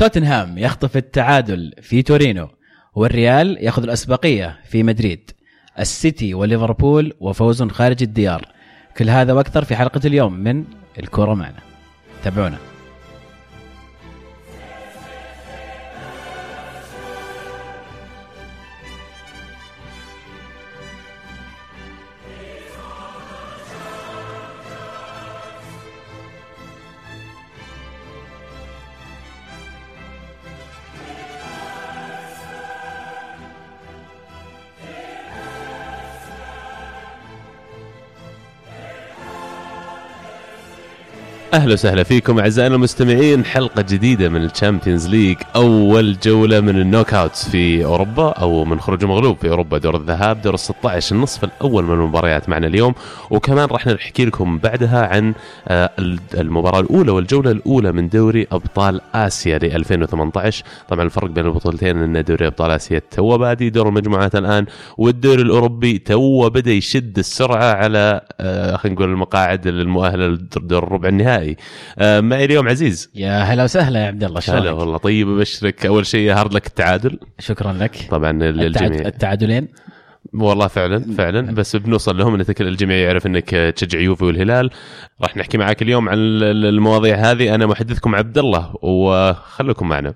توتنهام يخطف التعادل في تورينو والريال ياخذ الأسبقية في مدريد. السيتي وليفربول وفوز خارج الديار. كل هذا وأكثر في حلقة اليوم من الكورة معنا. تابعونا. أهلا وسهلا فيكم أعزائنا المستمعين. حلقة جديدة من الشامبيونز ليج أول جولة من ال knockouts في أوروبا أو من خروج مغلوب في أوروبا. دور الذهاب دور ال 16 النصف الأول من المباريات معنا اليوم. وكمان راح نحكي لكم بعدها عن آه، المباراة الأولى والجولة الأولى من دوري أبطال آسيا ل 2018 طبعا الفرق بين البطولتين إن دوري أبطال آسيا تو بادي دور المجموعات الآن والدوري الأوروبي تو بدأ يشد السرعة على آه، خلينا نقول المقاعد المؤهله لدور الربع النهائي. النهائي آه معي اليوم عزيز. يا هلا وسهلا يا عبد الله شلونك؟ هلا والله طيب ابشرك أول شيء hard luck التعادل. شكرا لك. طبعا للجميع التعادلين؟ والله فعلا فعلا. بس بنوصل لهم إن الجميع يعرف إنك تشجع يوفي والهلال. راح نحكي معك اليوم عن المواضيع هذه. أنا محدثكم عبد الله وخليكم معنا.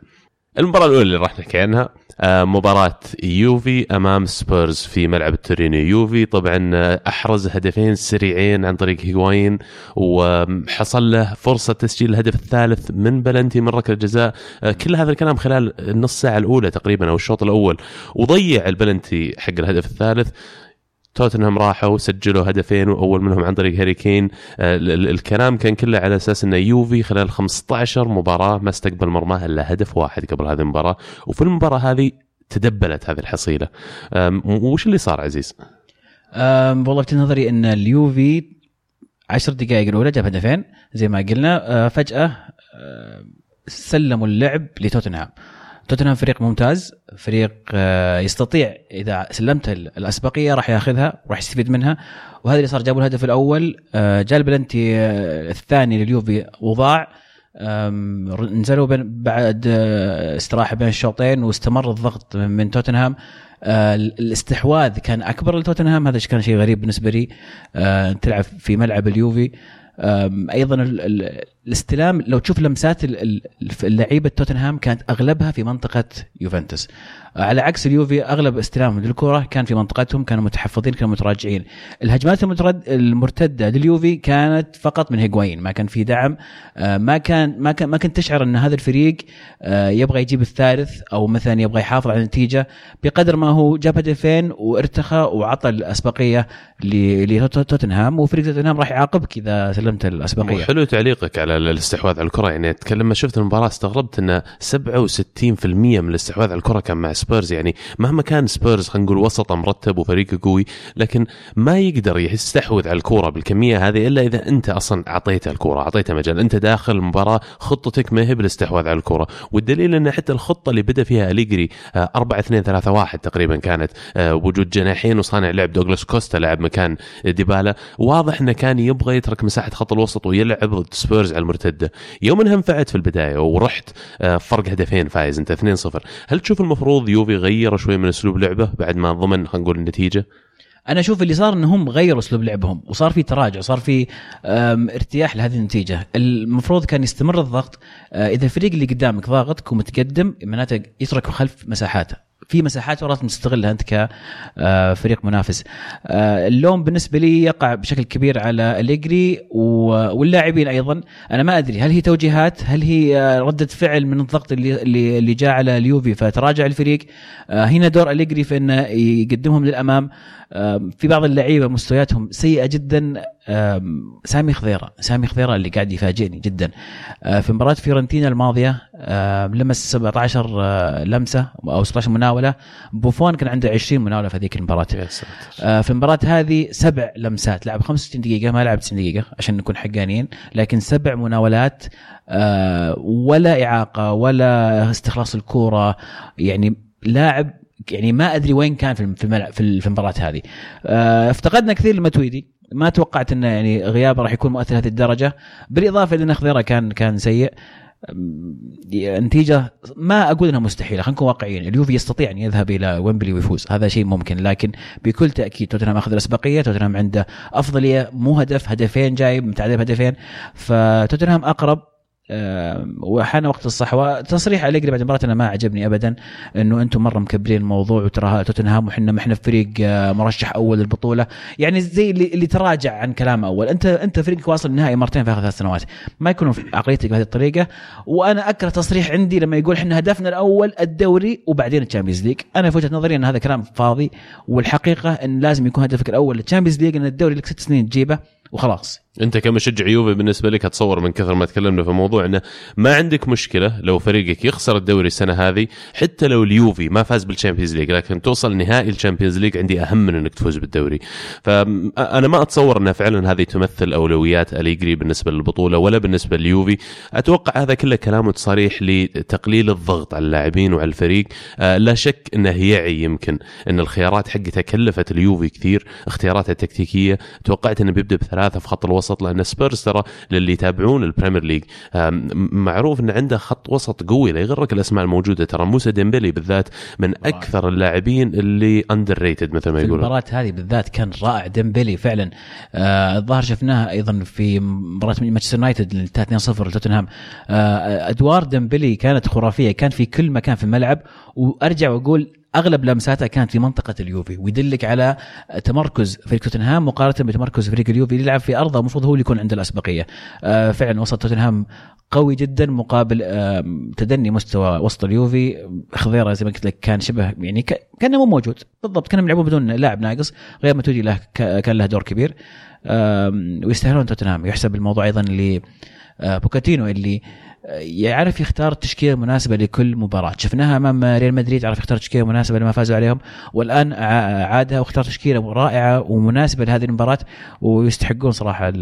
المباراة الأولى اللي راح نحكي عنها مباراة يوفي أمام سبيرز في ملعب التورينو يوفي طبعا آه، أحرز هدفين سريعين عن طريق هيغواين وحصل له فرصة تسجيل الهدف الثالث من بلنتي من ركلة جزاء. آه، كل هذا الكلام خلال النص ساعة الأولى تقريبا أو الشوط الأول. وضيع البلنتي حق الهدف الثالث. توتنهام راحوا سجلوا هدفين وأول منهم عن طريق هاري كين. آه، الكلام كان كله على أساس إن يوفي خلال 15 مباراة ما استقبل مرماه إلا هدف واحد قبل هذه المباراة. وفي المباراة هذه تدبلت هذه الحصيلة. وش اللي صار عزيز؟ والله في نظري إن اليوفي 10 دقائق الأولى جاب هدفين زي ما قلنا. آه، فجأة سلموا اللعب لتوتنهام. توتنهام فريق ممتاز فريق آه، يستطيع إذا سلمت الأسبقية راح ياخذها راح يستفيد منها. وهذا اللي صار جابوا الهدف الأول آه، جاء البلنتي آه، الثاني لليوفي وضاع. نزلوا بعد استراحة بين الشوطين واستمر الضغط من توتنهام. الاستحواذ كان أكبر لتوتنهام هذا كان شيء غريب بالنسبة لي. تلعب في ملعب اليوفي. أيضا الاستلام لو تشوف لمسات اللعيبة توتنهام كانت أغلبها في منطقة يوفنتوس. على عكس اليوفي أغلب استلامهم للكرة كان في منطقتهم كانوا متحفظين كانوا متراجعين. الهجمات المرتدة لليوفي كانت فقط من هيغوايين ما كان في دعم. آه، ما كان ما كان ما كنت تشعر أن هذا الفريق آه، يبغى يجيب الثالث أو مثلا يبغى يحافظ على النتيجة بقدر ما هو جاب هدفين وارتخى وعطى الأسبقية لتوتنهام. وفريق توتنهام راح يعاقبك إذا سلمت الأسبقية. حلو تعليقك على الاستحواذ على الكرة. يعني لما شفت المباراة استغربت إن 67% من الاستحواذ على الكرة كان مع سبيرز. يعني مهما كان سبيرز خلينا نقول وسطه مرتب وفريقه قوي لكن ما يقدر يستحوذ على الكوره بالكمية هذه إلا إذا أنت أصلا أعطيته الكوره أعطيته مجال. أنت داخل المباراة خطتك ما هي بالاستحواذ على الكوره والدليل إن حتى الخطة اللي بدأ فيها أليجري 4 2 3 1 تقريبا كانت آه، وجود جناحين وصانع لعب دوغلاس كوستا لعب مكان ديبالا واضح إنه كان يبغى يترك مساحة خط الوسط ويلعب سبيرز على المرتده يوم انها نفعت في البداية ورحت آه، فرق هدفين فايز انت 2-0 هل تشوف المفروض يوفي غير شوي من اسلوب لعبه بعد ما ضمن خلينا نقول النتيجة؟ أنا أشوف اللي صار إنهم غيروا أسلوب لعبهم وصار في تراجع صار في ارتياح لهذه النتيجة. المفروض كان يستمر الضغط آه، إذا الفريق اللي قدامك ضاغطك ومتقدم معناته يترك خلف مساحاته. في مساحات ورات مستغلها أنت كفريق آه، منافس. آه، اللوم بالنسبة لي يقع بشكل كبير على أليجري واللاعبين أيضا. أنا ما أدري هل هي توجيهات هل هي آه، ردة فعل من الضغط اللي اللي جاء على اليوفي فتراجع الفريق. هنا دور أليجري في إنه يقدمهم للأمام. في بعض اللعيبة مستوياتهم سيئة جدا. سامي خضيرة. سامي خضيرة اللي قاعد يفاجئني جدا. في مباراة فيورنتينا الماضية لمس 17 لمسة أو 16 مناولة. بوفون كان عنده 20 مناولة في هذيك المباراة. في المباراه هذه سبع لمسات. لعب 65 دقيقة ما لعب 90 دقيقة عشان نكون حقانيين. لكن سبع مناولات ولا إعاقة ولا استخلاص الكورة. يعني لاعب يعني ما أدري وين كان في في في المباراة هذه. آه، افتقدنا كثير المتويدي ما توقعت انه يعني غيابه راح يكون مؤثر هذه الدرجة. بالإضافة لأن خضيره كان كان سيء. نتيجة ما أقول إنها مستحيلة خلينا نكون واقعيين. اليوفي يستطيع أن يذهب إلى ويمبلي ويفوز هذا شيء ممكن لكن بكل تأكيد توتنهام اخذ الاسبقيه توتنهام عنده أفضلية مو هدف هدفين جاي متعادل بهدفين فتوتنهام أقرب وحان وقت الصحوه تصريح اليجري بعد المباراه أنا ما عجبني ابدا إنه أنتم مرة مكبرين الموضوع وترى توتنهام وحنا ما إحنا فريق آه، مرشح أول للبطولة. يعني زي اللي, اللي تراجع عن كلام أول. أنت أنت فريقك واصل النهائي مرتين في آخر ثلاث سنوات. ما يكون عقليتك بهذه الطريقة. وأنا أكره تصريح عندي لما يقول إحنا هدفنا الأول الدوري وبعدين الشامبيونز ليج. أنا في وجهة نظري إن هذا كلام فاضي والحقيقة إن لازم يكون هدفك الأول الشامبيونز ليج إن الدوري لك ست سنين تجيبه وخلاص. أنت كمشجع يوفي بالنسبة لك؟ أتصور من كثر ما تكلمنا في الموضوع إنه ما عندك مشكلة لو فريقك يخسر الدوري السنة هذه حتى لو اليوفي ما فاز بالشامبيونز ليج لكن توصل نهائي الشامبيونز ليج عندي أهم من إنك تفوز بالدوري. فانا ما أتصور انها فعلا هذه تمثل أولويات أليجري بالنسبة للبطولة ولا بالنسبة لليوفي. أتوقع هذا كله كلام وتصاريح لتقليل الضغط على اللاعبين وعلى الفريق. لا شك إنه يعي يمكن إن الخيارات حقته كلفت اليوفي كثير اختياراته التكتيكية. توقعت إنه بيبدأ بثلاثة في خط الوسط. لأن سبيرز ترى للي يتابعون البريمير ليج معروف انه عنده خط وسط قوي لا يغرك الأسماء الموجودة. ترى موسى ديمبلي بالذات من أكثر اللاعبين اللي underrated مثل ما يقولون. المباراة هذه بالذات كان رائع. ديمبلي فعلا آه الظاهر شفناها أيضا في مباراة مانشستر يونايتد اللي انتهت 2-0 لتوتنهام. آه أدوار ديمبلي كانت خرافية كان في كل مكان في الملعب. وأرجع وأقول أغلب لمساته كانت في منطقة اليوفي ويدلك على تمركز فريق توتنهام مقارنة بتمركز فريق اليوفي اللي يلعب في أرضه المفروض هو اللي يكون عنده الأسبقية. آه، فعلا وسط توتنهام قوي جدا مقابل تدني مستوى وسط اليوفي. خضيرة زي ما قلت لك كان شبه يعني كأنه مو موجود. بالضبط كانوا يلعبون بدون لاعب ناقص غير ماتودي له كان له دور كبير. ويستاهلون توتنهام. يحسب الموضوع أيضا اللي آه، بوكاتينو اللي يعرف يختار التشكيلة المناسبة لكل مباراة. شفناها أمام ريال مدريد عرف يختار تشكيله مناسبه لما فازوا عليهم والآن عادها واختار تشكيلة رائعة ومناسبة لهذه المباراة ويستحقون صراحة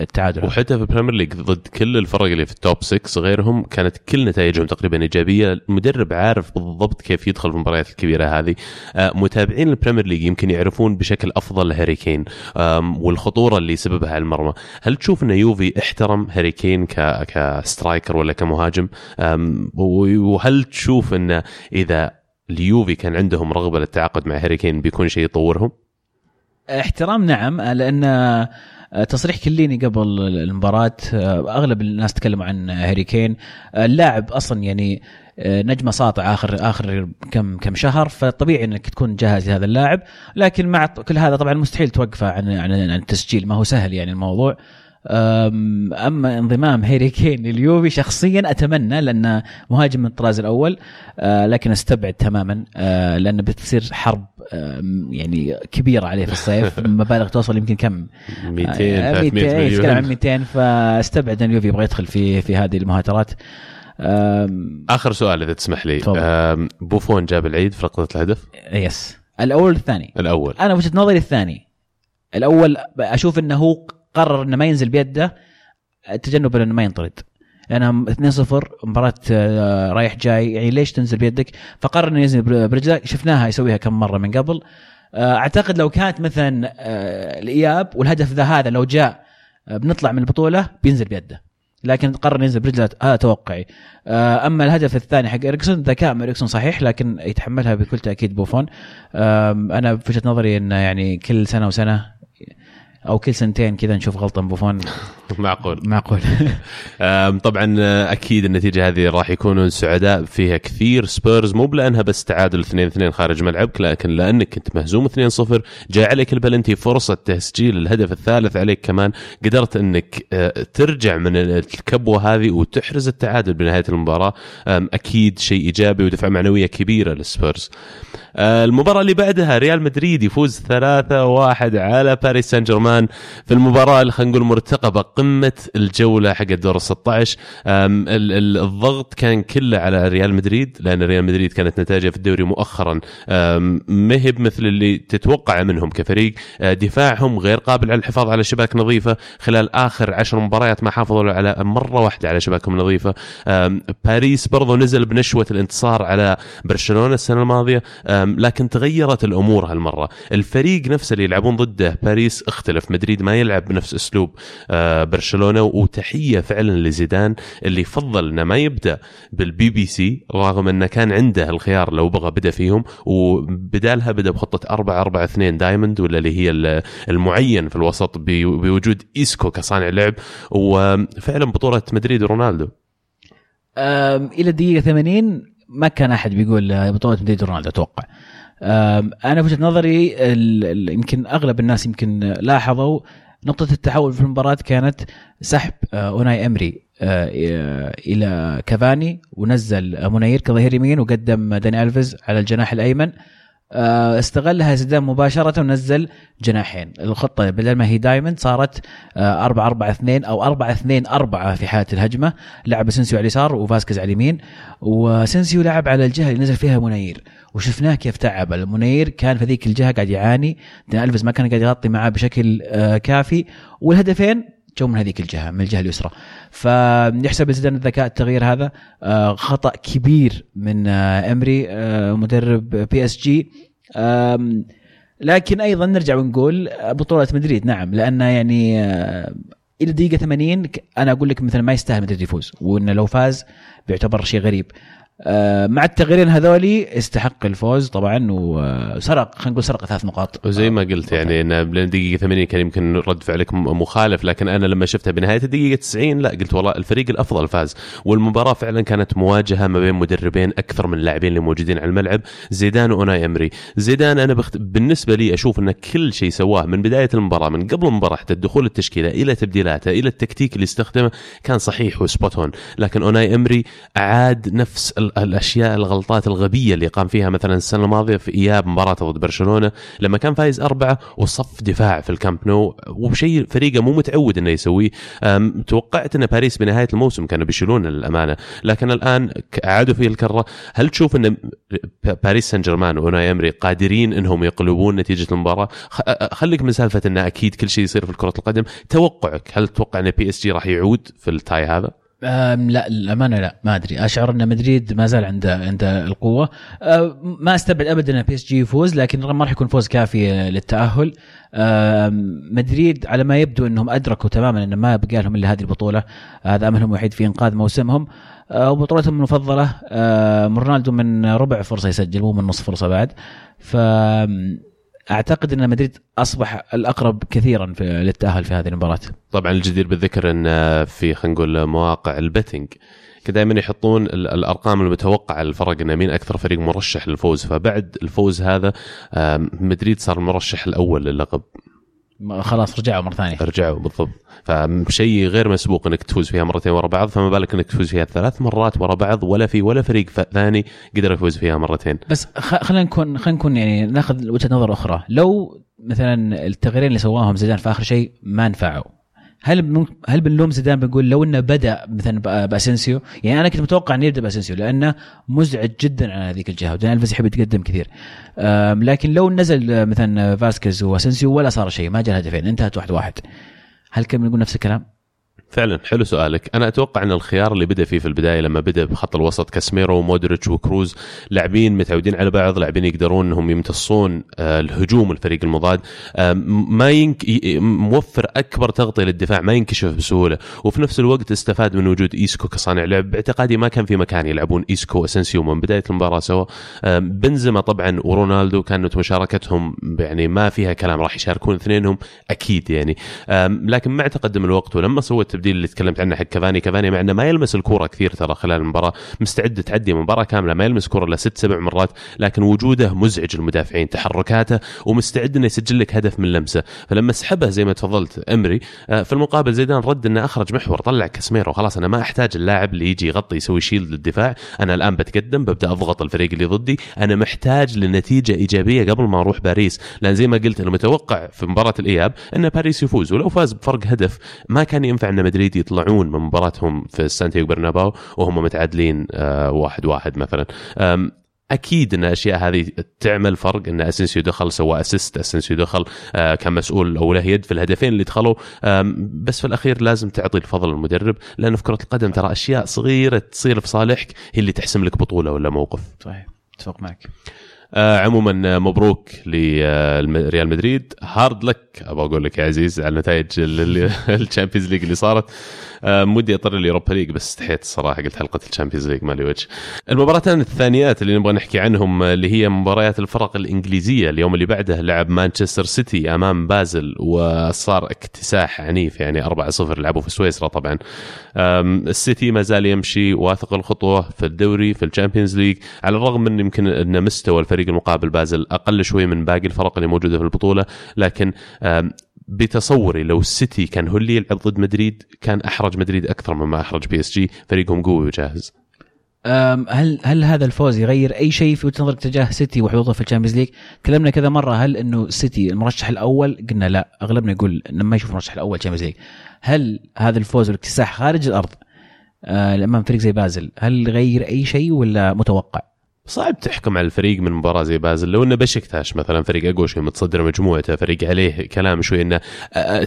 التعادل. وحتى في ال Premier League ضد كل الفرق اللي في ال top 6 غيرهم كانت كل نتائجهم تقريبا إيجابية. المدرب عارف بالضبط كيف يدخل في المباريات الكبيرة هذه. آه، متابعين ال Premier League يمكن يعرفون بشكل أفضل هاري كين والخطورة اللي سببها على المرمى هل تشوف إن يوفي احترم هاري كين ك strike striker ولا كمهاجم وهل تشوف انه إذا اليوفي كان عندهم رغبة للتعاقد مع هاري كين بيكون شيء يطورهم؟ احترام نعم لأن تصريح كليني قبل المباراة أغلب الناس تكلموا عن هاري كين. اللاعب أصلا يعني نجمه ساطع آخر آخر كم كم شهر فطبيعي إنك تكون جاهز لهذا اللاعب. لكن مع كل هذا طبعا مستحيل توقفه عن عن التسجيل ما هو سهل يعني الموضوع. أما انضمام هيري كين لليوفي شخصيا أتمنى لأنه مهاجم من الطراز الأول أه، لكن أستبعد تماما أه، لأنه بتصير حرب يعني كبيرة عليه في الصيف مبالغ توصل يمكن كم؟ 200 300 مليون. عن 200 فأستبعد أن اليوفي يبغى يدخل في في هذه المهاترات. آخر سؤال إذا تسمح لي. بوفون جاب العيد في لقطه الهدف؟ yes. الأول الثاني الأول. أنا وجهة نظري الثاني. الأول أشوف إنه هو قرر إنه ما ينزل بيده تجنبا إنه ما ينطرد. لانها 2-0 مباراة آه، رايح جاي. يعني ليش تنزل بيدك؟ فقرر إنه ينزل برجله شفناها يسويها كم مرة من قبل. آه، أعتقد لو كانت مثلا آه، الإياب والهدف ذا هذا لو جاء بنطلع من البطولة بينزل بيده. لكن قرر ينزل برجله هذا توقعي. أما الهدف الثاني حق اريكسون ذكاء من اريكسون صحيح لكن يتحملها بكل تأكيد بوفون. أنا في وجهة نظري إنه يعني كل سنة وسنة أو كل سنتين كذا نشوف غلطة بوفون معقول. معقول. طبعا أكيد النتيجة هذه راح يكونون سعداء فيها كثير. سبيرز مو لأنها بس تعادل 2 2 خارج ملعبك لكن لأنك كنت مهزوم 2 0 جاء عليك البلنتي فرصة تسجيل الهدف الثالث عليك كمان. قدرت إنك أه، ترجع من الكبوة هذه وتحرز التعادل بنهاية المباراة. أكيد شيء إيجابي ودفعة معنوية كبيرة للسبيرز. المباراة اللي بعدها ريال مدريد يفوز 3-1 على باريس سان جيرمان. في المباراة اللي خلينا نقول مرتقبة قمة الجولة حق الدور ال 16 الضغط كان كله على ريال مدريد لأن ريال مدريد كانت نتائجه في الدوري مؤخرا ما هي مثل اللي تتوقع منهم كفريق. أه، دفاعهم غير قابل على الحفاظ على شباك نظيفة. خلال آخر عشر مباريات ما حافظوا على مرة واحدة على شباكهم نظيفة. باريس برضو نزل بنشوة الانتصار على برشلونة السنة الماضية. لكن تغيرت الأمور هالمرة. الفريق نفسه اللي يلعبون ضده باريس اختلف. مدريد ما يلعب بنفس أسلوب آه، برشلونة. وتحية فعلا لزيدان اللي فضل إنه ما يبدأ بالبي بي سي رغم إنه كان عنده الخيار لو بغى بدأ فيهم. وبدالها بدأ بخطة 4 4 2 diamond ولا اللي هي ال- المعين في الوسط بوجود إيسكو كصانع لعب. وفعلا بطولة مدريد ورونالدو أم، إلى الدقيقة 80 ما كان أحد بيقول بطولة مدريد رونالدو أتوقع. أنا في وجهة نظري يمكن أغلب الناس يمكن لاحظوا نقطة التحول في المباراة كانت سحب آه، أوناي أمري آه، إلى كافاني ونزل منير كظهير يمين وقدم داني ألفيز على الجناح الأيمن. استغلها زيدان مباشرة ونزل جناحين. الخطة بدل ما هي diamond صارت 4 4 2 أو 4 2 4 في حالة الهجمة. لعب أسنسيو على اليسار وفاسكيز على اليمين. وأسنسيو لعب على الجهة اللي نزل فيها منير. وشفناه كيف تعب. المنير كان في ذيك الجهة قاعد يعاني. دان ألفيز ما كان قاعد يغطي معاه بشكل آه، كافي. والهدفين جو من هذيك الجهة من الجهة اليسرى. فيحسب لزيدان الذكاء التغيير هذا آه، خطأ كبير من آه، أمري آه، مدرب PSG لكن أيضا نرجع ونقول بطولة مدريد نعم لأن يعني إلى الدقيقه 80 ك- أنا أقول لك مثلا ما يستاهل مدريد يفوز وإنه لو فاز بيعتبر شيء غريب. مع التغييرين هذولي استحق الفوز طبعا وسرق خلينا نقول سرق ثلاث نقاط. وزي ما قلت يعني إن دقيقة 80 كان يمكن رد فعلك مخالف لكن أنا لما شفتها بنهاية الدقيقة 90 لا قلت والله الفريق الأفضل فاز. والمباراة فعلا كانت مواجهة ما بين مدربين أكثر من اللاعبين اللي موجودين على الملعب زيدان واوناي أمري. زيدان أنا بخت... بالنسبة لي أشوف إن كل شيء سواه من بداية المباراة من قبل المباراة حتى الدخول التشكيله إلى تبديلاته إلى التكتيك اللي استخدمه كان صحيح و spot لكن اوناي أمري اعاد نفس ال- الأشياء الغلطات الغبية اللي قام فيها مثلا السنة الماضية في إياب مباراه ضد برشلونة لما كان فايز أربعة وصف دفاع في الكامب نو وبشيء فريقه مو متعود إنه يسويه. توقعت إن باريس بنهاية الموسم كانوا بيشيلون للامانه لكن الآن اعادوا فيه الكرة. هل تشوف إن باريس سان جيرمان واوناي إمري قادرين إنهم يقلبون نتيجة المباراة؟ خليك من سالفة إن أكيد كل شيء يصير في كره القدم. توقعك هل تتوقع إن PSG راح يعود في ال tie هذا؟ لا الأمانة لا ما أدري. أشعر أن مدريد ما زال عنده عنده القوة. ما أستبعد ابدا أن PSG يفوز لكن ما راح يكون فوز كافي للتأهل. مدريد على ما يبدو أنهم أدركوا تماما أن ما بقى لهم إلا هذه البطولة. هذا أملهم الوحيد في إنقاذ موسمهم. أه، وبطولتهم المفضلة رونالدو من ربع فرصة يسجل مو من نصف فرصة بعد. ف أعتقد أن مدريد أصبح الأقرب كثيرا في للتأهل في هذه المباراة. طبعا الجدير بالذكر أن في خلينا نقول مواقع البتنج دائما يحطون ال- الأرقام المتوقعة للفرق ان مين أكثر فريق مرشح للفوز. فبعد الفوز هذا مدريد صار المرشح الأول للقب. خلاص رجعوا مرة ثانية. رجعوا بالضبط. فشيء غير مسبوق إنك تفوز فيها مرتين ورا بعض فما بالك إنك تفوز فيها ثلاث مرات ورا بعض ولا في ولا فريق ثاني قدر يفوز فيها مرتين بس خلينا نكون خلينا نكون يعني ناخذ وجهة نظر أخرى. لو مثلا التغييرين اللي سواهم زيدان في آخر شيء ما نفعوا هل هل بنلوم زيدان بنقول لو إنه بدأ مثلا بأسنسيو؟ يعني أنا كنت متوقع إنه يبدأ بأسنسيو لأنه مزعج جدا على هذيك الجهة ودان الفيز يحب يتقدم كثير. لكن لو نزل مثلا فاسكيز وأسنسيو ولا صار شيء ما جاء الهدفين انتهت واحد واحد. هل كان بنقول نفس الكلام؟ فعلا حلو سؤالك. أنا أتوقع إن الخيار اللي بدأ فيه في البداية لما بدأ بخط الوسط كاسميرو ومودريتش وكروز لاعبين متعودين على بعض لاعبين يقدرون إنهم يمتصون آه، الهجوم الفريق المضاد. آه، ما ينك موفر أكبر تغطية للدفاع ما ينكشف بسهولة. وفي نفس الوقت استفاد من وجود إيسكو كصانع لعب. باعتقادي ما كان في مكان يلعبون إيسكو وأسنسيو من بداية المباراة سوا. آه، بنزيما طبعا ورونالدو كانت مشاركتهم يعني ما فيها كلام راح يشاركون اثنينهم أكيد يعني. لكن مع تقدم الوقت ولما سوى التبديل اللي تكلمت عنه حق كافاني. كافاني مع إنه ما يلمس الكورة كثير ترى خلال المباراة. مستعد تعدي مباراة كاملة ما يلمس كورة إلا ست سبع مرات لكن وجوده مزعج المدافعين تحركاته ومستعد إنه يسجل لك هدف من لمسه. فلما سحبه زي ما تفضلت أمري آه، في المقابل زيدان رد إنه أخرج محور طلع كاسميرو خلاص أنا ما أحتاج اللاعب اللي يجي يغطي يسوي شيلد للدفاع. أنا الآن بتقدم ببدأ أضغط الفريق اللي ضدي. أنا محتاج لنتيجة إيجابية قبل ما أروح باريس. لأن زي ما قلت أنا متوقع في مباراة الإياب إن باريس يفوز ولو فاز بفرق هدف ما كان ينفع ان مدريد يطلعون من مباراتهم في سانتياغو برناباو وهم متعادلين آه، واحد واحد مثلا. أكيد إن الاشياء هذه تعمل فرق إن اسنسيو دخل سوى assist اسنسيو دخل آه، كان مسؤول أو له يد في الهدفين اللي دخلوا. بس في الأخير لازم تعطي الفضل للمدرب لأن في كرة القدم ترى أشياء صغيرة تصير في صالحك هي اللي تحسم لك بطولة ولا موقف. صحيح. أتفق معك. عموما مبروك لريال مدريد hard luck أبغى أقول لك يا عزيز على نتائج ال Champions League اللي صارت ودي أطري ال Europa League بس استحيت الصراحة قلت حلقة ال Champions League ما لي وجه. المباراتين الثانيات اللي نبغى نحكي عنهم اللي هي مباريات الفرق الإنجليزية اليوم اللي بعده لعب مانشستر سيتي أمام بازل وصار اكتساح عنيف يعني 4-0 لعبوا في سويسرا طبعا. السيتي ما زال يمشي واثق الخطوة في الدوري في ال Champions League على الرغم من يمكن إن مستوى الفريق المقابل بازل أقل شوي من باقي الفرق اللي موجودة في البطولة لكن بتصوري لو السيتي كان هو اللي يلعب ضد مدريد كان أحرج مدريد أكثر مما أحرج PSG فريقهم قوي وجاهز هل هل هذا الفوز يغير أي شيء في وجهة نظرك تجاه سيتي وحظوظه في ال Champions League؟ تكلمنا كذا مرة هل إنه سيتي المرشح الأول؟ قلنا لا أغلبنا يقول إنه ما يشوف المرشح الأول ال Champions League. هل هذا الفوز والإكتساح خارج الأرض آه امام فريق زي بازل هل يغير أي شيء ولا متوقع؟ صعب تحكم على الفريق من مباراة زي بازل. لو إنه بشكتاش مثلا فريق اقوى شوي متصدر مجموعته فريق عليه كلام شوي إنه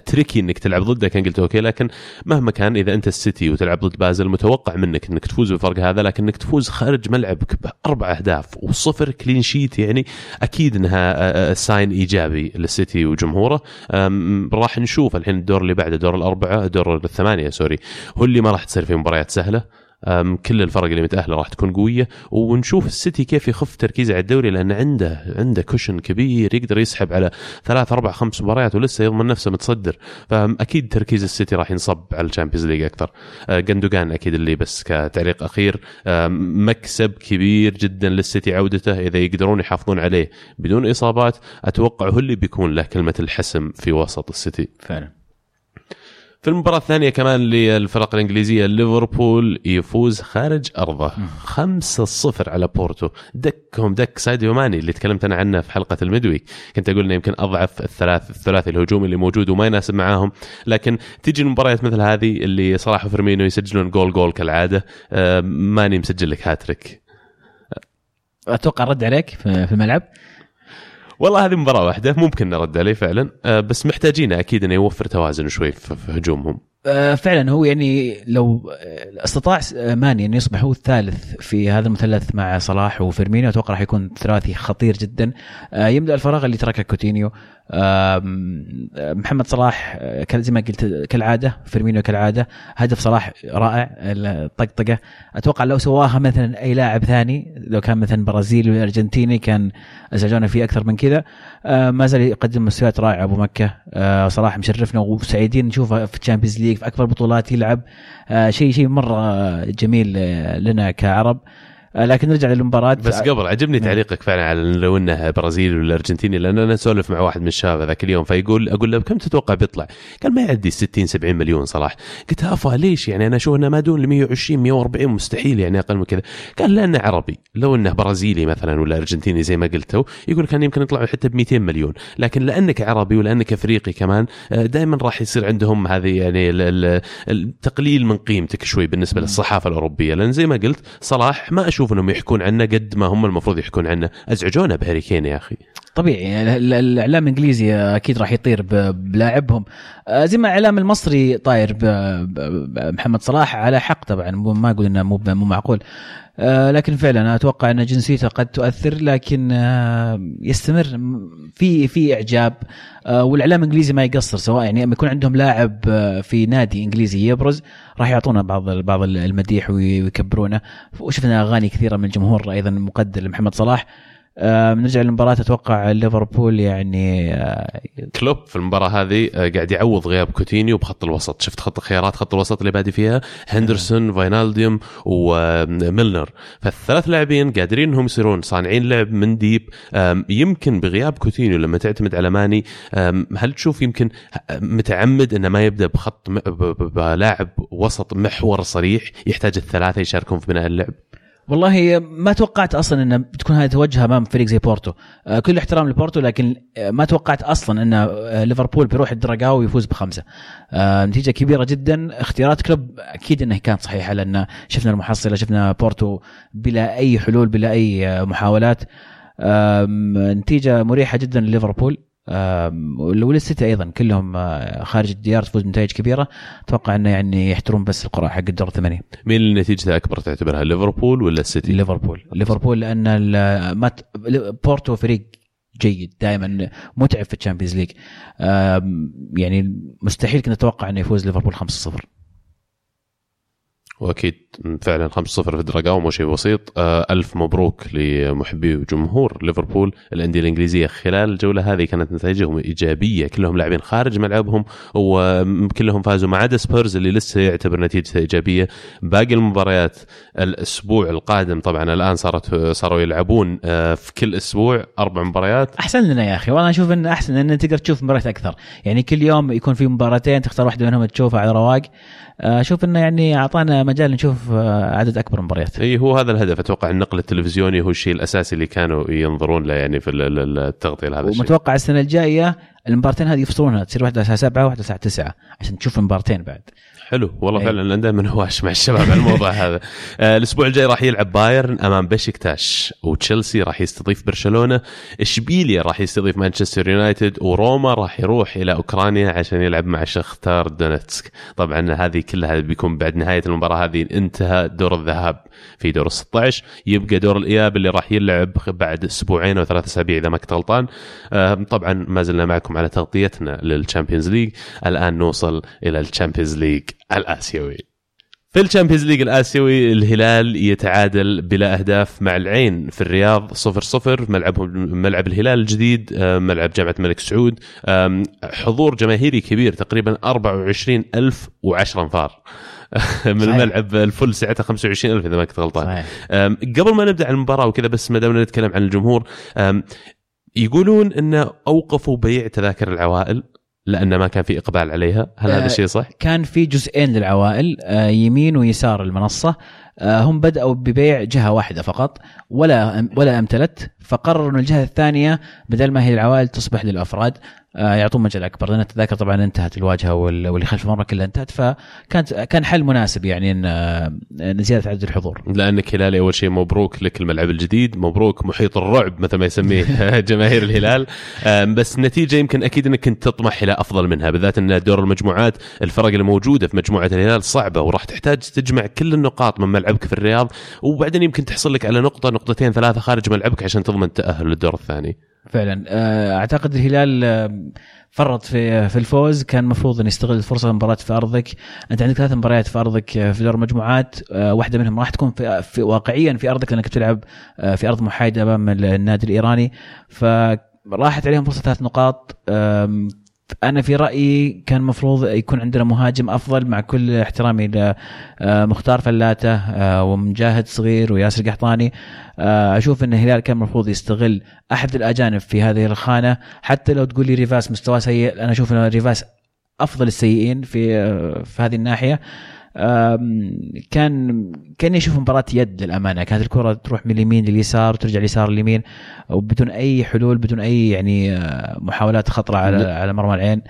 tricky إنك تلعب ضده. كان قلت okay لكن مهما كان إذا أنت السيتي وتلعب ضد بازل متوقع منك إنك تفوز بالفرق هذا لكن إنك تفوز خارج ملعبك بأربع أهداف وصفر clean sheet يعني أكيد إنها sign إيجابي للسيتي وجمهوره. راح نشوف الحين الدور اللي بعده دور الأربعة دور الثمانية sorry هو اللي ما راح تصير في مباريات سهلة. كل الفرق اللي متأهلة راح تكون قوية ونشوف السيتي كيف يخف تركيزه على الدوري لأن عنده عنده cushion كبير يقدر يسحب على ثلاث أربع خمس مباريات ولسه يضمن نفسه متصدر. فاكيد تركيز السيتي راح ينصب على ال Champions League أكثر. جندوجان أكيد اللي بس كتعليق أخير. مكسب كبير جدا للسيتي عودته إذا يقدرون يحافظون عليه بدون إصابات أتوقع هو اللي بيكون له كلمة الحسم في وسط السيتي. فعلا. في المباراة الثانية كمان للفرق الإنجليزية ليفربول يفوز خارج أرضه. 5-0 على بورتو. دكهم دك ساديو ماني اللي تكلمت أنا عنه في حلقة المدوي كنت أقول إنه يمكن أضعف الثلاث الثلاثي الهجومي اللي موجود وما يناسب معاهم. لكن تيجي المباريات مثل هذه اللي صلاح وفيرمينو يسجلون goal goal كالعادة ماني مسجل لك هاتريك. أتوقع رد عليك في الملعب. والله هذه مباراة واحدة ممكن نرد عليه فعلا. بس محتاجين أكيد إنه يوفر توازن شوي في هجومهم. فعلا هو يعني لو استطاع ماني انه يصبح هو الثالث في هذا المثلث مع صلاح وفيرمينيو أتوقع راح يكون ثلاثي خطير جدا. يملأ الفراغ اللي تركه كوتينيو. محمد صلاح زي ما قلت كالعادة فيرمينيو كالعادة هدف صلاح رائع الطقطقه أتوقع لو سواها مثلا أي لاعب ثاني لو كان مثلا برازيلي ولا أرجنتيني كان أزعجونا فيه أكثر من كذا. ما زال يقدم مستويات رائعة أبو مكة. صلاح مشرفنا وسعيدين نشوفه في ال Champions League في أكبر بطولات يلعب. شيء شيء مرة جميل لنا كعرب. لكن نرجع للمباراة. بس قبل عجبني تعليقك فعلا على لو انه برازيلي ولا أرجنتيني لأن أنا أسولف مع واحد من الشباب ذاك اليوم فيقول أقول له كم تتوقع بيطلع؟ قال ما يعدي 60 70 مليون صلاح قلت أفا ليش يعني؟ أنا أشوف إنه ما دون ال 120 140 مستحيل يعني أقل من كذا. قال لأنه عربي. لو إنه برازيلي مثلا ولا أرجنتيني زي ما قلت يقول كان يمكن يطلع حتى ب 200 مليون. لكن لأنك عربي ولأنك أفريقي كمان دائما راح يصير عندهم هذه يعني التقليل من قيمتك شوي بالنسبة للصحافة الأوروبية. لأن زي ما قلت صلاح ما أشوف انهم يحكون عنه قد ما هم المفروض يحكون عنه. أزعجونا بهاري كين يا أخي. طبيعي. الإعلام الإنجليزي أكيد راح يطير بلاعبهم. زي ما الاعلام المصري طاير بمحمد صلاح على حق طبعا. ما أقول إنه مو مو معقول. لكن فعلا أتوقع أن جنسيته قد تؤثر لكن يستمر في في إعجاب. والإعلام الإنجليزي ما يقصر سواء يعني لما يكون عندهم لاعب في نادي إنجليزي يبرز راح يعطونا بعض بعض المديح ويكبرونه. وشفنا أغاني كثيرة من الجمهور أيضا مقدر لمحمد صلاح. آه نرجع للمباراة. أتوقع ليفربول يعني آه كلوب في المباراة هذه آه قاعد يعوض غياب كوتينيو بخط الوسط، شفت خط الخيارات خط الوسط اللي بادي فيها؟ هندرسون فاينالدوم وميلنر، فالثلاث لاعبين قادرين انهم يصيرون صانعين لعب من deep. يمكن بغياب كوتينيو لما تعتمد على ماني هل تشوف يمكن متعمد إنه ما يبدأ بخط بلاعب وسط محور صريح يحتاج الثلاثة يشاركون في بناء اللعب؟ والله ما توقعت أصلا إن بتكون هذه توجهها أمام فريق زي بورتو. آه كل احترام لبورتو لكن ما توقعت أصلا إن ليفربول بيروح الدرقاوي ويفوز بخمسة. آه نتيجة كبيرة جدا. اختيارات كلوب أكيد إنها كانت صحيحة لأن شفنا المحصلة شفنا بورتو بلا أي حلول بلا أي محاولات. نتيجة مريحة جدا لليفربول. وللسيتي أيضا كلهم آه، خارج الديار تفوز بنتائج كبيرة. أتوقع إنه يعني يتحرون بس القرعه حق الدور الثمانية. مين اللي نتيجته اكبر تعتبرها ليفربول ولا السيتي؟ ليفربول. ليفربول لأن ال- ما ت- بورتو فريق جيد دائما متعب في ال Champions League. يعني مستحيل كنا نتوقع إنه يفوز ليفربول 5-0 وأكيد فعلا 5-0 في دراجاو مو شيء بسيط. آه، ألف مبروك لمحبي وجمهور ليفربول. الأندية الإنجليزية خلال الجولة هذه كانت نتائجهم إيجابية. كلهم لاعبين خارج ملعبهم وكلهم فازوا ما عدا سبيرز اللي لسه يعتبر نتيجته إيجابية. باقي المباريات الأسبوع القادم طبعا الآن صارت صاروا يلعبون آه، في كل أسبوع أربع مباريات. أحسن لنا يا أخي والله أشوف انه أحسن إن تقدر تشوف مباريات أكثر. يعني كل يوم يكون في مباراتين تختار واحدة منهم تشوفها على رواق. أشوف إنه يعني أعطانا مجال نشوف آه، عدد أكبر من مباريات إي هو هذا الهدف. أتوقع النقل التلفزيوني هو الشيء الأساسي اللي كانوا ينظرون له يعني في ال- ال- التغطية لهذا الشيء. ومتوقع السنة الجاية المباراتين هذه يفصلونها تصير واحدة الساعة 7 وواحدة الساعة 9 عشان تشوف المباراتين بعد. حلو. والله أي. فعلا أنا دائما هواش مع الشباب على الموضوع هذا. آه، الأسبوع الجاي راح يلعب بايرن أمام بشكتاش وتشيلسي راح يستضيف برشلونة. إشبيليا راح يستضيف مانشستر يونايتد وروما راح يروح إلى أوكرانيا عشان يلعب مع شختار دونتسك طبعا هذه كلها بيكون بعد نهاية المباراة. هذه انتهى دور الذهاب في دور ال 16 يبقى دور الإياب اللي راح يلعب بعد أسبوعين أو ثلاث أسابيع إذا ما كنت غلطان. آه، طبعا ما زلنا معكم على تغطيتنا لل Champions League. الآن نوصل إلى ال Champions League. الآسيوي. في ال Champions League الآسيوي الهلال يتعادل بلا أهداف مع العين. في الرياض 0 0 ملعبهم ملعب الهلال الجديد آه، ملعب جامعة الملك سعود. آم، حضور جماهيري كبير تقريبا 24010 أنفار. من صحيح. الملعب الفل سعته 25000 إذا ما كنت غلطان. قبل ما نبدأ عن المباراة وكذا بس ما دامنا نتكلم عن الجمهور يقولون انه أوقفوا بيع تذاكر العوائل. لأن ما كان في إقبال عليها، هل هذا آه، الشيء صح؟ كان في جزئين للعوائل آه، يمين ويسار المنصة. آه، هم بدأوا ببيع جهة واحدة فقط ولا ولا امتلت فقرروا إن الجهة الثانية بدل ما هي العوائل تصبح للأفراد آه، يعطون مجال أكبر. لأن التذاكر طبعا انتهت الواجهة وال- واللي خلف المرمى كلها انتهت فكانت كان حل مناسب يعني إن آه، إن زيادة عدد الحضور. لأنك هلالي أول شيء مبروك لك الملعب الجديد، مبروك محيط الرعب مثل ما يسميه جماهير الهلال، بس النتيجه يمكن أكيد إنك كنت تطمح إلى أفضل منها بالذات إن دور المجموعات الفرق اللي موجودة في مجموعة الهلال صعبة وراح تحتاج تجمع كل النقاط من ملعبك في الرياض. وبعدين يمكن تحصل لك على نقطة نقطتين ثلاثة خارج ملعبك عشان تضمن التاهل للدور الثاني. فعلا. آه، أعتقد الهلال آه، فرط في في الفوز. كان المفروض انه يستغل الفرصه مباراه في أرضك. أنت عندك ثلاث مباريات في أرضك آه، في دور المجموعات. آه، واحدة منهم راح تكون في, في واقعيا في أرضك لأنك بتلعب آه، في أرض محايدة أمام النادي الإيراني. فراحت عليهم فرصة ثلاث نقاط. أنا في رأيي كان المفروض يكون عندنا مهاجم أفضل مع كل احترامي لمختار فلاته آه، ومجاهد صغير وياسر قحطاني. آه، أشوف إن الهلال كان المفروض يستغل أحد الأجانب في هذه الخانة. حتى لو تقول لي ريفاس مستواه سيء أنا أشوف إن ريفاس أفضل السيئين في آه، في هذه الناحية. كان كان يشوف مباراة يد للأمانة. كانت الكرة تروح من اليمين لليسار وترجع اليسار لليمين وبدون أي حلول بدون أي يعني آه، محاولات خطرة على على مرمى العين.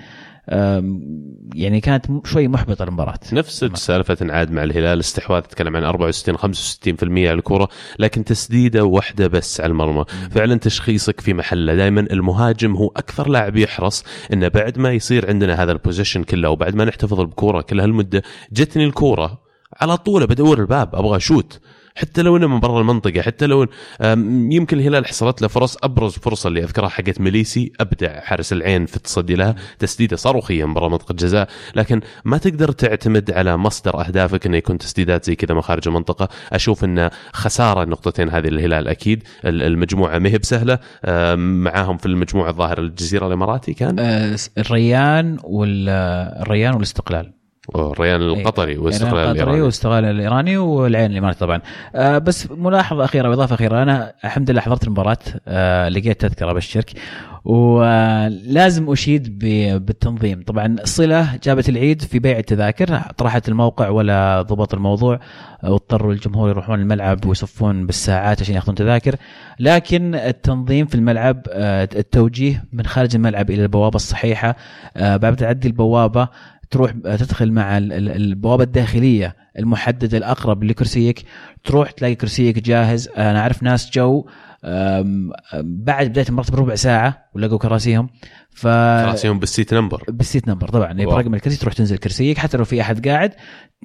يعني كانت شوي محبطة المباراة نفس سالفة انعاد مع الهلال استحواذ تتكلم عن 64 65% على الكرة لكن تسديدة واحدة بس على المرمى. فعلا تشخيصك في محله. دائما المهاجم هو أكثر لاعب يحرص إنه بعد ما يصير عندنا هذا ال possession كله وبعد ما نحتفظ بالكوره كل هالمدة جتني الكوره على طول بدور ال باب أبغى أشوت. حتى لو إنه من برا المنطقة حتى لو يمكن الهلال حصلت له فرص أبرز فرصة اللي أذكرها حقت ميليسي أبدع حارس العين في التصدي لها تسديده صاروخيه من برا منطقه الجزاء لكن ما تقدر تعتمد على مصدر أهدافك إنه يكون تسديدات زي كذا من خارج المنطقة. أشوف انه خسارة النقطتين هذه للهلال أكيد. ال- المجموعة ما هي بسهلة. معاهم في المجموعة الظاهر الجزيرة الإماراتي كان؟ آه، الريان والريان والاستقلال. الريان القطري والاستقلال القطري الإيراني. والاستقلال الإيراني والعين الاماراتي طبعا. آه بس ملاحظة أخيرة واضافه أخيرة. أنا الحمد لله حضرت المباراة آه لقيت تذكرة ابشرك ولازم أشيد بالتنظيم. طبعا صلة جابت العيد في بيع التذاكر طرحت الموقع ولا ضبط الموضوع واضطروا الجمهور يروحون الملعب ويصفون بالساعات عشان يأخذون تذاكر. لكن التنظيم في الملعب آه، التوجيه من خارج الملعب إلى البوابة الصحيحة بعد تعدي البوابة تروح تدخل مع ال- ال- البوابة الداخلية المحددة الأقرب لكرسيك تروح تلاقي كرسيك جاهز. أنا أعرف ناس جو بعد بداية المباراه بربع ساعة ولقوا كراسيهم. ف كراسيهم بال seat number. بال seat number طبعا. يعني. برقم الكرسي تروح تنزل كرسيك حتى لو في أحد قاعد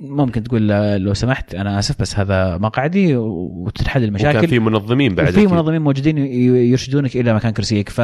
ممكن تقول له لو سمحت أنا آسف بس هذا مقعدي وتتحل وكان المشاكل في منظمين بعد في. منظمين موجودين يرشدونك إلى مكان كرسيك. ف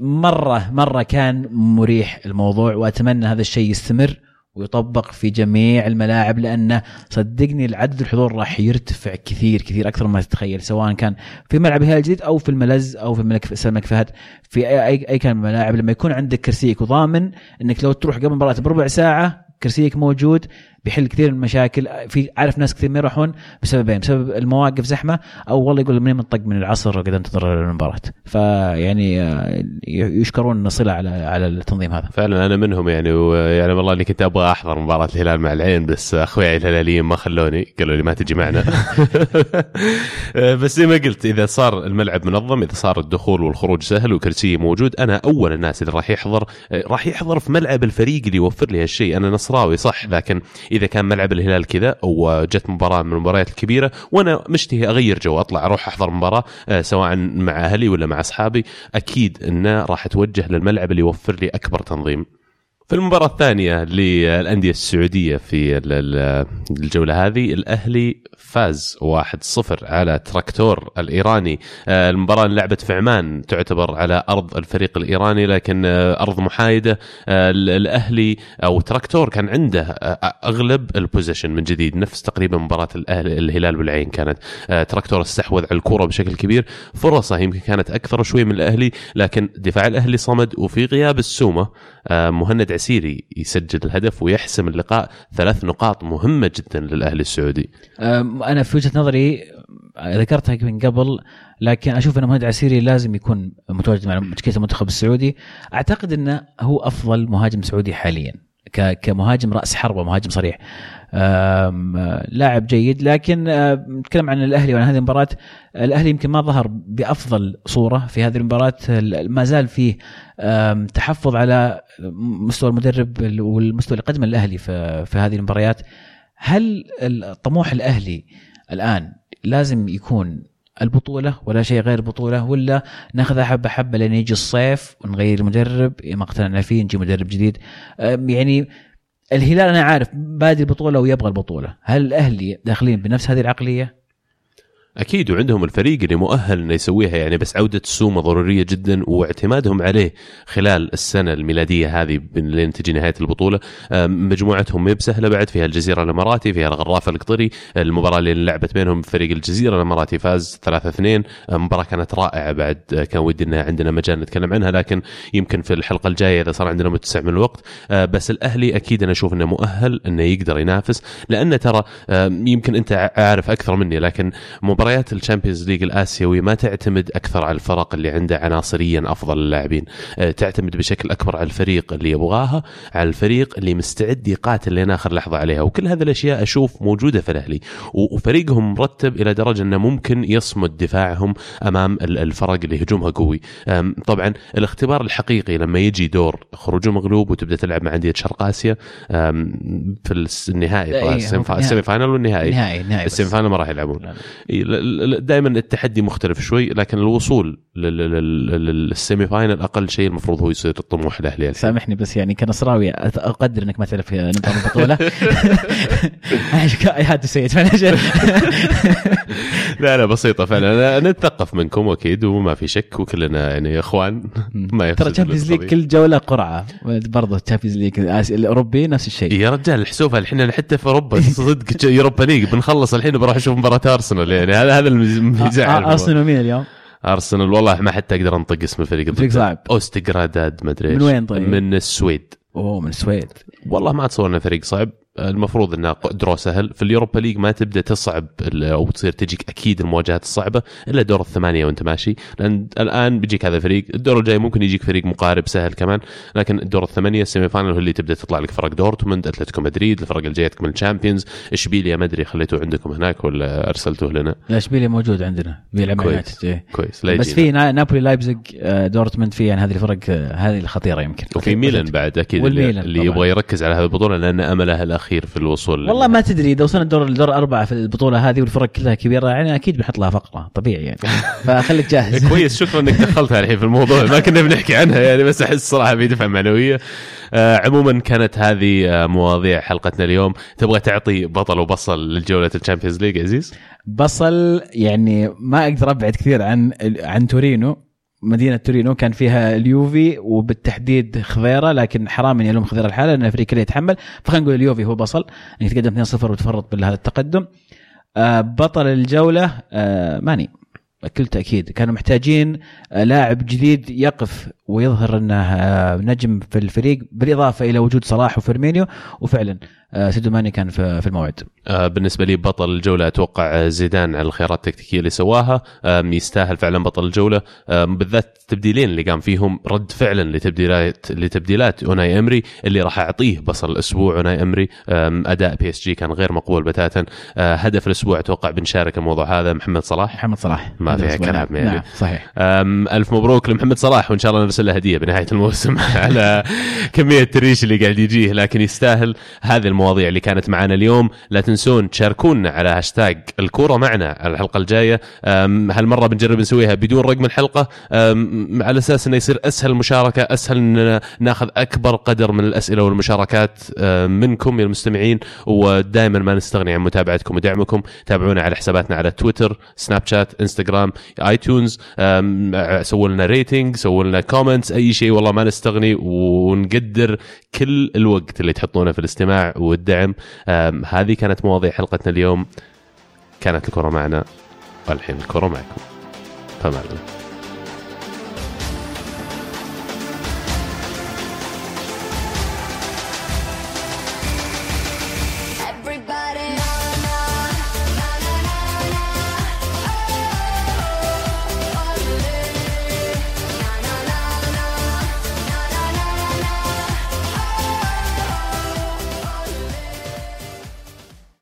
مرة مرة كان مريح الموضوع وأتمنى هذا الشيء يستمر ويطبق في جميع الملاعب لأنه صدقني العدد الحضور راح يرتفع كثير كثير أكثر مما تتخيل سواء كان في ملعب الهلال الجديد أو في الملز أو في الملك الملك فهد. في أي أي, كان من الملاعب لما يكون عندك كرسيك وضامن إنك لو تروح قبل المباراه بربع ساعة كرسيك موجود بيحل كثير من المشاكل. في عارف ناس كثير ما يروحون بسببين بسبب المواقف زحمة أو والله يقول منين منطق من العصر قاعد انتظر المباراة. فيعني آه، يشكرون صله على على التنظيم هذا. فعلا أنا منهم يعني ويعني والله إني كنت أبغى أحضر مباراة الهلال مع العين بس اخوياي الهلاليين ما خلوني قالوا لي ما تجي معنا. بس زي ما قلت إذا صار الملعب منظم إذا صار الدخول والخروج سهل وكرسي موجود أنا أول الناس اللي راح يحضر راح يحضر في ملعب الفريق اللي يوفر لي هالشيء. أنا نصراوي صح لكن إذا كان ملعب الهلال كذا وجت مباراة من المباريات الكبيرة وأنا مشتهي أغير جو أطلع أروح أحضر مباراة آه، سواء مع أهلي ولا مع أصحابي أكيد إنه راح أتوجه للملعب اللي يوفر لي أكبر تنظيم. في المباراة الثانية للأندية السعودية في ال- ال- الجولة هذه الأهلي فاز 1-0 على تراكتور الإيراني. آه، المباراة لعبت في عمان تعتبر على أرض الفريق الإيراني لكن آه، أرض محايدة. آه، ال- الأهلي أو تراكتور كان عنده أغلب ال possession من جديد نفس تقريبا مباراة الأهل الهلال والعين كانت. تراكتور استحوذ على الكرة بشكل كبير. فرصة يمكن كانت أكثر شوي من الأهلي لكن دفاع الأهلي صمد وفي غياب السومة مهند عسيري يسجل الهدف ويحسم اللقاء ثلاث نقاط مهمة جدا للأهلي السعودي. أنا في وجهة نظري أه، ذكرتها من قبل لكن أشوف إن مهند عسيري لازم يكون متواجد مع تشكيله المنتخب السعودي. أعتقد إنه هو أفضل مهاجم سعودي حاليا كمهاجم رأس حربة مهاجم صريح. لاعب جيد. لكن أه، نتكلم عن الأهلي وعن هذه المباراة. الأهلي يمكن ما ظهر بأفضل صورة في هذه المباراة. ال- ما زال فيه تحفظ على مستوى المدرب والمستوى اللي قدمه الأهلي في هذه المباريات. هل الطموح الأهلي الآن لازم يكون البطولة ولا شيء غير البطوله ولا ناخذها حبة حبة لين يجي الصيف ونغير المدرب ما اقتنعنا فيه نجيب مدرب جديد؟ يعني الهلال أنا عارف بادي البطولة ويبغى البطولة. هل الأهلي داخلين بنفس هذه العقلية؟ أكيد وعندهم الفريق اللي مؤهل إنه يسويها يعني بس عودة السومة ضرورية جدا واعتمادهم عليه خلال السنة الميلادية هذه لين تجي نهاية البطولة. مجموعتهم ما بسهله بعد فيها الجزيرة الإماراتي فيها الغراف القطري المباراة اللي لعبت بينهم فريق الجزيرة الإماراتي فاز 3-2 المباراه كانت رائعة بعد كان ودي ان عندنا مجال نتكلم عنها لكن يمكن في الحلقة الجاية إذا صار عندنا متسع من الوقت. آه، بس الأهلي أكيد أنا أشوف إنه مؤهل إنه يقدر ينافس لأنه ترى آم، يمكن أنت عارف أكثر مني لكن مباريات ال Champions League الاسيوي ما تعتمد أكثر على الفرق اللي عنده عناصريا أفضل اللاعبين. آه، تعتمد بشكل أكبر على الفريق اللي يبغاها على الفريق اللي مستعد يقاتل لين آخر لحظة عليها. وكل هذه الأشياء أشوف موجودة في الأهلي. وفريقهم مرتب إلى درجة أنه ممكن يصمد دفاعهم أمام ال- الفرق اللي هجومها قوي. طبعا الاختبار الحقيقي لما يجي دور خروج مغلوب وتبدأ تلعب مع أندية شرق آسيا في النهائي إيه، ال semi final والنهائي. نهائي نهائي بس. ال semi final ما راح يلعبون. لا. دائما التحدي مختلف شوي لكن الوصول لل- لل- لل- لل semi final أقل شيء المفروض هو يصير الطموح الاهلي. سامحني بس يعني كنصراوي أقدر إنك ما تعرف نظام البطولة I had to say لا لا بسيطة فعلا. نتثقف منكم أكيد وما في شك وكلنا يعني إخوان. ما ترى Champions League. كل جولة قرعة. برضه Champions League الأوروبي نفس الشيء. يا رجال حسوفها الحين حتى في أوروبا صدق Europa League بنخلص الحين بروح أشوف مباراة ارسنال يعني هذا هذا اللي يزعل آه، ارسنال ومين اليوم؟ ارسنال والله ما حتى أقدر أنطق اسم الفريق فريق صعب. أوستغراداد ما أدري من. وين طيب؟ من السويد. أوه من السويد. والله ما أتصور إنه فريق صعب. المفروض انها draw سهل. في ال Europa League ما تبدأ تصعب أو تصير تجيك أكيد المواجهات الصعبة إلا دور الثمانية وأنت ماشي. لأن الآن بيجيك هذا الفريق الدور الجاي ممكن يجيك فريق مقارب سهل كمان. لكن الدور الثمانية ال semi final هو اللي تبدأ تطلع لك فرق دورتموند أتلتيكو مدريد الفرق اللي جايتك من ال Champions إشبيليا ما أدري خليتوه عندكم هناك ولا أرسلتوه لنا؟ لا إشبيليا موجود عندنا بيلعب كويس. إيه. كويس. لا بس. في نا- نابولي لايبزيج آه، دورتموند في يعني هذه الفرق آه، هذه الخطيرة يمكن. وفي ميلان بعد أكيد اللي, والميلان اللي طبعاً. يبغى يركز على هذه البطولة لأن أمله الأخير في الوصول والله ما تدري إذا وصلنا الدور الدور أربعة في البطولة هذه والفرق كلها كبيرة يعني أكيد بنحط لها فقرة طبيعي يعني. فخليك جاهز. كويس شكرا إنك دخلتها الحين في الموضوع. ما كنا بنحكي عنها يعني بس أحس صراحة في دفعة معنوية. آه عموما كانت هذه آه مواضيع حلقتنا اليوم. تبغى تعطي بطل وبصل للجولة ال Champions League عزيز؟ بصل يعني ما أقدر أبعد كثير عن عن تورينو. مدينة تورينو كان فيها اليوفي وبالتحديد خضيره لكن حرام اني الوم خضيره الحالة لأن الفريق كله يتحمل. فخلينا نقول اليوفي هو بصل انك تقدم 2-0 وتفرط بهذا التقدم. آه، بطل الجولة آه، ماني. بكل تأكيد كانوا محتاجين آه، لاعب جديد يقف ويظهر إنه نجم في الفريق بالإضافة إلى وجود صلاح وفيرمينيو. وفعلا ساديو ماني كان في الموعد. آه بالنسبة لي بطل الجولة أتوقع آه، زيدان على الخيارات التكتيكية اللي سواها. يستاهل فعلا بطل الجولة. بالذات التبديلين اللي قام فيهم رد فعلا لتبديلات لتبديلات أوناي إمري اللي راح أعطيه بصل الأسبوع أوناي إمري. أداء بي إس جي كان غير مقبول بتاتا. آه، هدف الأسبوع أتوقع بنشارك الموضوع هذا. محمد صلاح؟ محمد صلاح. ما فيها. كلام. يعني. نعم صحيح. ألف مبروك لمحمد صلاح وإن شاء الله نرسل له هدية بنهاية الموسم على كمية ال trash اللي قاعد يجيه لكن يستاهل هذه المواضيع اللي كانت معنا اليوم. لا تنسون تشاركونا على هاشتاج الكورة معنا الجاية. أم، هالمرة بنجرب نسويها بدون رقم الحلقة. أم، على أساس أنه يصير أسهل المشاركة أسهل أننا ناخذ أكبر قدر من الأسئلة والمشاركات منكم يا المستمعين. ودائما ما نستغني عن متابعتكم ودعمكم. تابعونا على حساباتنا على تويتر سناب شات إنستغرام آيتونز. أم، سووا لنا rating سووا لنا comments أي شيء. والله ما نستغني ونقدر كل الوقت اللي تحطونه في الاستماع. والدعم. هذه كانت مواضيع حلقتنا اليوم. كانت الكره معنا. والحين الكره معكم. في أمان الله